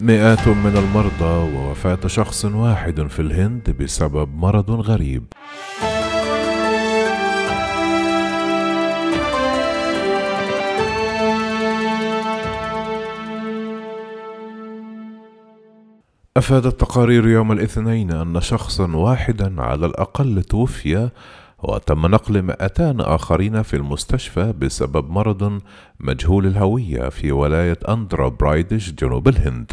مئات من المرضى ووفاة شخص واحد في الهند بسبب مرض غريب. أفادت تقارير يوم الاثنين أن شخصا واحدا على الأقل توفي وتم نقل 200 آخرين في المستشفى بسبب مرض مجهول الهوية في ولاية أندرا براديش جنوب الهند.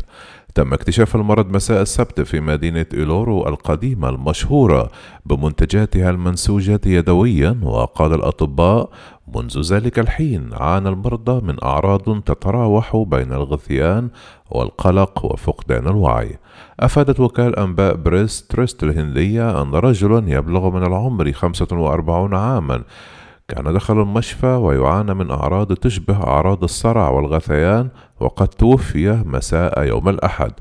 تم اكتشاف المرض مساء السبت في مدينة إيلورو القديمة المشهورة بمنتجاتها المنسوجة يدويا وقال الأطباء منذ ذلك الحين عانى المرضى من أعراض تتراوح بين الغثيان والقلق وفقدان الوعي. أفادت وكالة أنباء بريس ترست الهندية أن رجلا يبلغ من العمر 45 عاما كان دخل المشفى ويعاني من أعراض تشبه أعراض الصرع والغثيان وقد توفي مساء يوم الأحد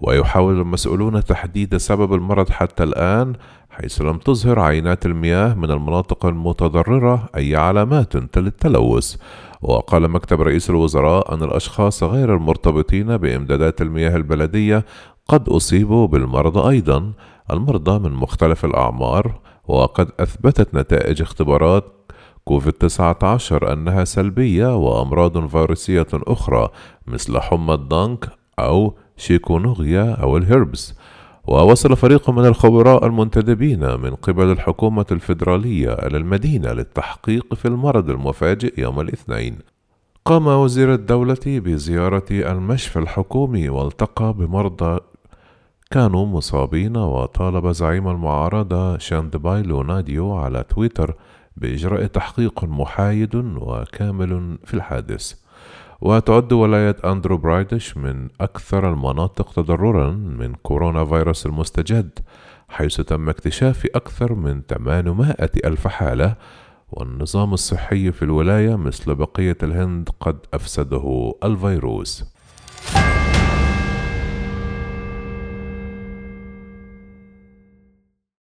ويحاول المسؤولون تحديد سبب المرض حتى الآن حيث لم تظهر عينات المياه من المناطق المتضررة أي علامات للتلوث. وقال مكتب رئيس الوزراء أن الأشخاص غير المرتبطين بإمدادات المياه البلدية قد أصيبوا بالمرض أيضا. المرضى من مختلف الأعمار وقد أثبتت نتائج اختبارات كوفيد 19 أنها سلبية وأمراض فيروسية أخرى مثل حمى الضنك أو شيكونوغيا أو الهربس ووصل فريق من الخبراء المنتدبين من قبل الحكومة الفيدرالية إلى المدينة للتحقيق في المرض المفاجئ يوم الاثنين. قام وزير الدولة بزيارة المشفى الحكومي والتقى بمرضى كانوا مصابين وطالب زعيم المعارضة شاندباي لوناديو على تويتر بإجراء تحقيق محايد وكامل في الحادث. وتعد ولاية أندرو برايدش من أكثر المناطق تضررا من كورونا فيروس المستجد حيث تم اكتشاف أكثر من 800 ألف حالة والنظام الصحي في الولاية مثل بقية الهند قد أفسده الفيروس.